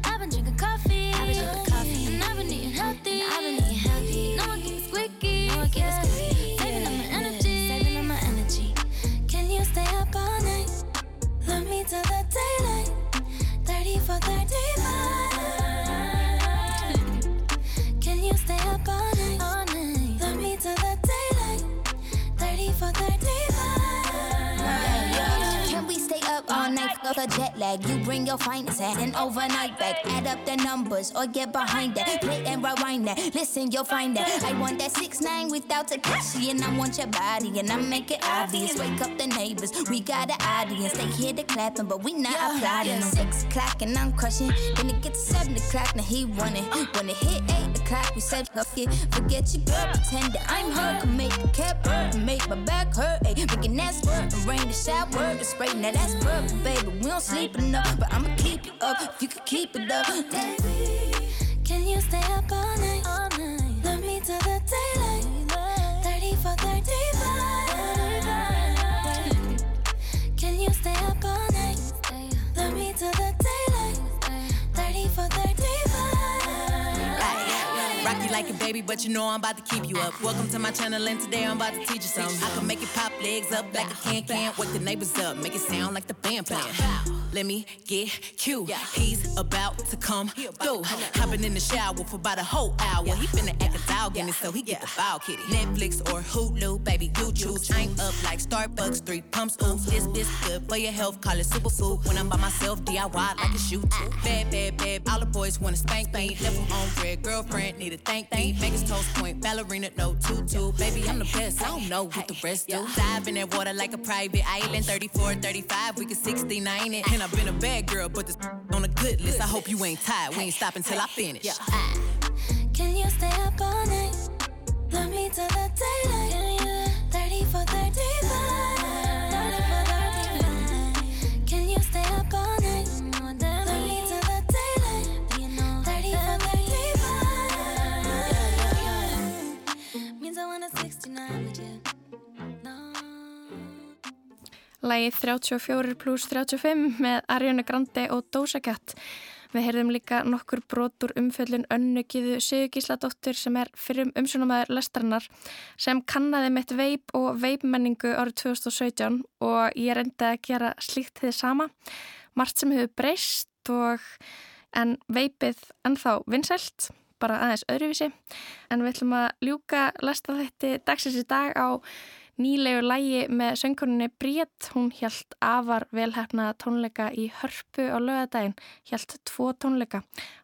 I've been drinking coffee, and I've been eating healthy. No one keeps squeaky, saving up my energy, saving up my energy. Can you stay up all night? Love me till the daylight. 30 for 35. Of a jet lag. You bring your finest hat and overnight back. Add up the numbers or get behind that. Play and rewind that. Listen, you'll find that. I want that six nine without Takashi, and I want your body, and I make it obvious. Wake up the neighbors, we got an audience. They hear the clapping, but we not applauding. Six o'clock and I'm crushing. Then it gets seven o'clock, now he running. When it hit eight o'clock, we said, okay, forget your girl, pretend that I'm her. Can make the cap hurt, make my back hurt. Ay, making that squirt, rain the shower, the spray. Now that's perfect, baby. We don't sleep enough, but I'ma keep you up if you can keep it up. Baby, can you stay up all night? All night. Love me till the daylight. 30 for 35. Can you stay up all night? Love me till the like a baby, but you know I'm about to keep you up. Welcome to my channel, and today I'm about to teach you something. I can make it pop legs up like a can can. Wake the neighbors up, make it sound like the band playing. Let me get cute. He's about to come through. Hopping in the shower for about a whole hour. He finna act a dog in it, so he get the foul kitty. Netflix or Hulu, baby, you choose. I'm up like Starbucks, three pumps. Ooh, this this good for your health, call it superfood. When I'm by myself, DIY like a shoe too. Bad, bad, bad. All the boys wanna spank me. Left him on red, girlfriend need a thank me. Vegas toast point, ballerina no tutu. Baby, I'm the best. I don't know what the rest do. Dive in that water like a private island. 34, 35, we can 69 it. And I've been a bad girl, but this on a good list. I hope you ain't tired. We ain't stopping till I finish. Yeah, uh, Can you Lægið 34 pluss 35 með Ariana Grande og Doja Cat. Við heyrðum líka nokkur brotur umfjöllun önnugiðu Sigurgísladóttur sem er fyrir umsjónumæður lestarinnar sem kannaði mitt veip og veipmenningu árið 2017 og ég reyndi að gera slíkt þið sama. Margt sem hefur breyst og en veipið ennþá vinsælt, bara aðeins öðruvísi. En við ætlum að ljúka lesta þetta dagsins í dag á nýlegu lægi með söngkoninni Bríett. Hún hjælt afar velhæfna tónleika í hörpu á lögadaginn, hjælt tvo tónleika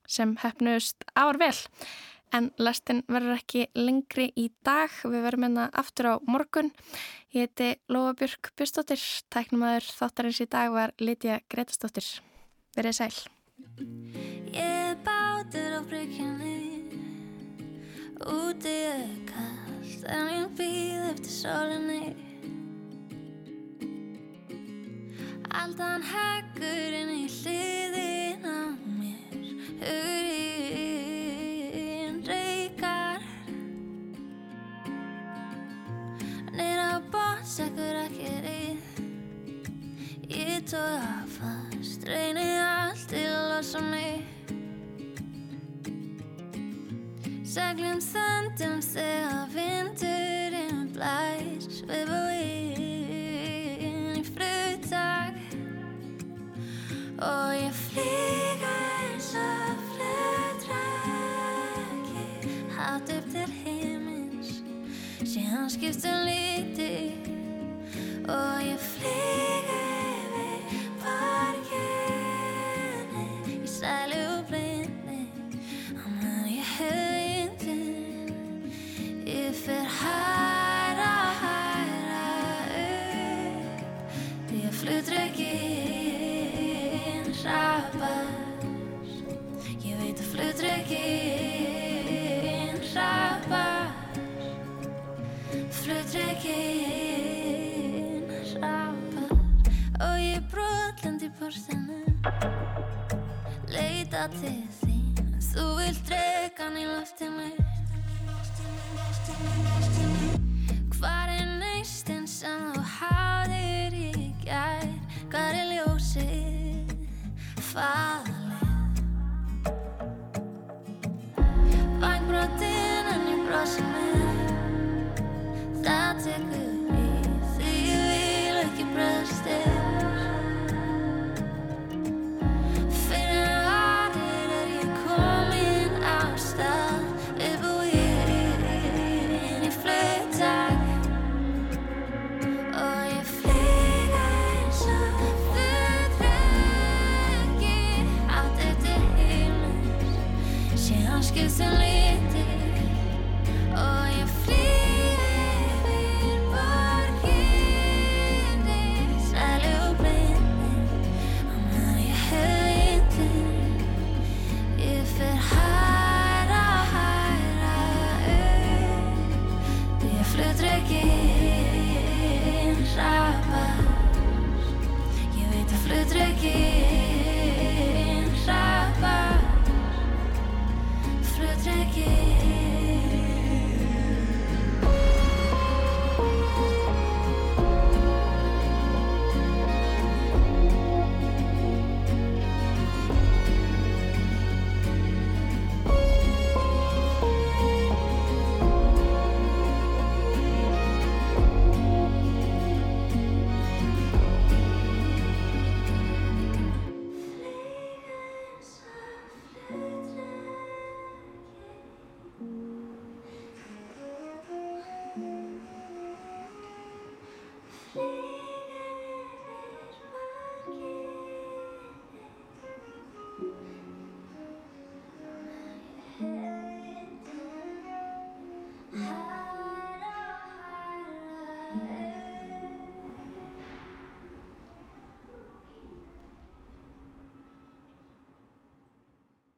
sem hefnust afar vel. En lestin verður ekki lengri í dag, við verðum hérna aftur á morgun. Ég heiti Lóa Björk Björnsdóttir, tæknumæður þáttarins í dag var Lítiða Gretastóttir. Verðið sæl. Úti er kallt En ég býð eftir sólinni. Aldan heggur inn í hliðin á mér Hugurinn reykar. Nýr á bóts ekkur ekki rið Ég tóða fast Reyni Seglum þöndum þegar vindurinn blæs Við búinn í fluttak Og ég flýga eins og flutræki Hátt upp til himins Síðan skiptum liti Leita til þín Þú vilt dregan í loftinu Hvar er neistinn sem þú hafðir í gær Hvar er ljósið? Far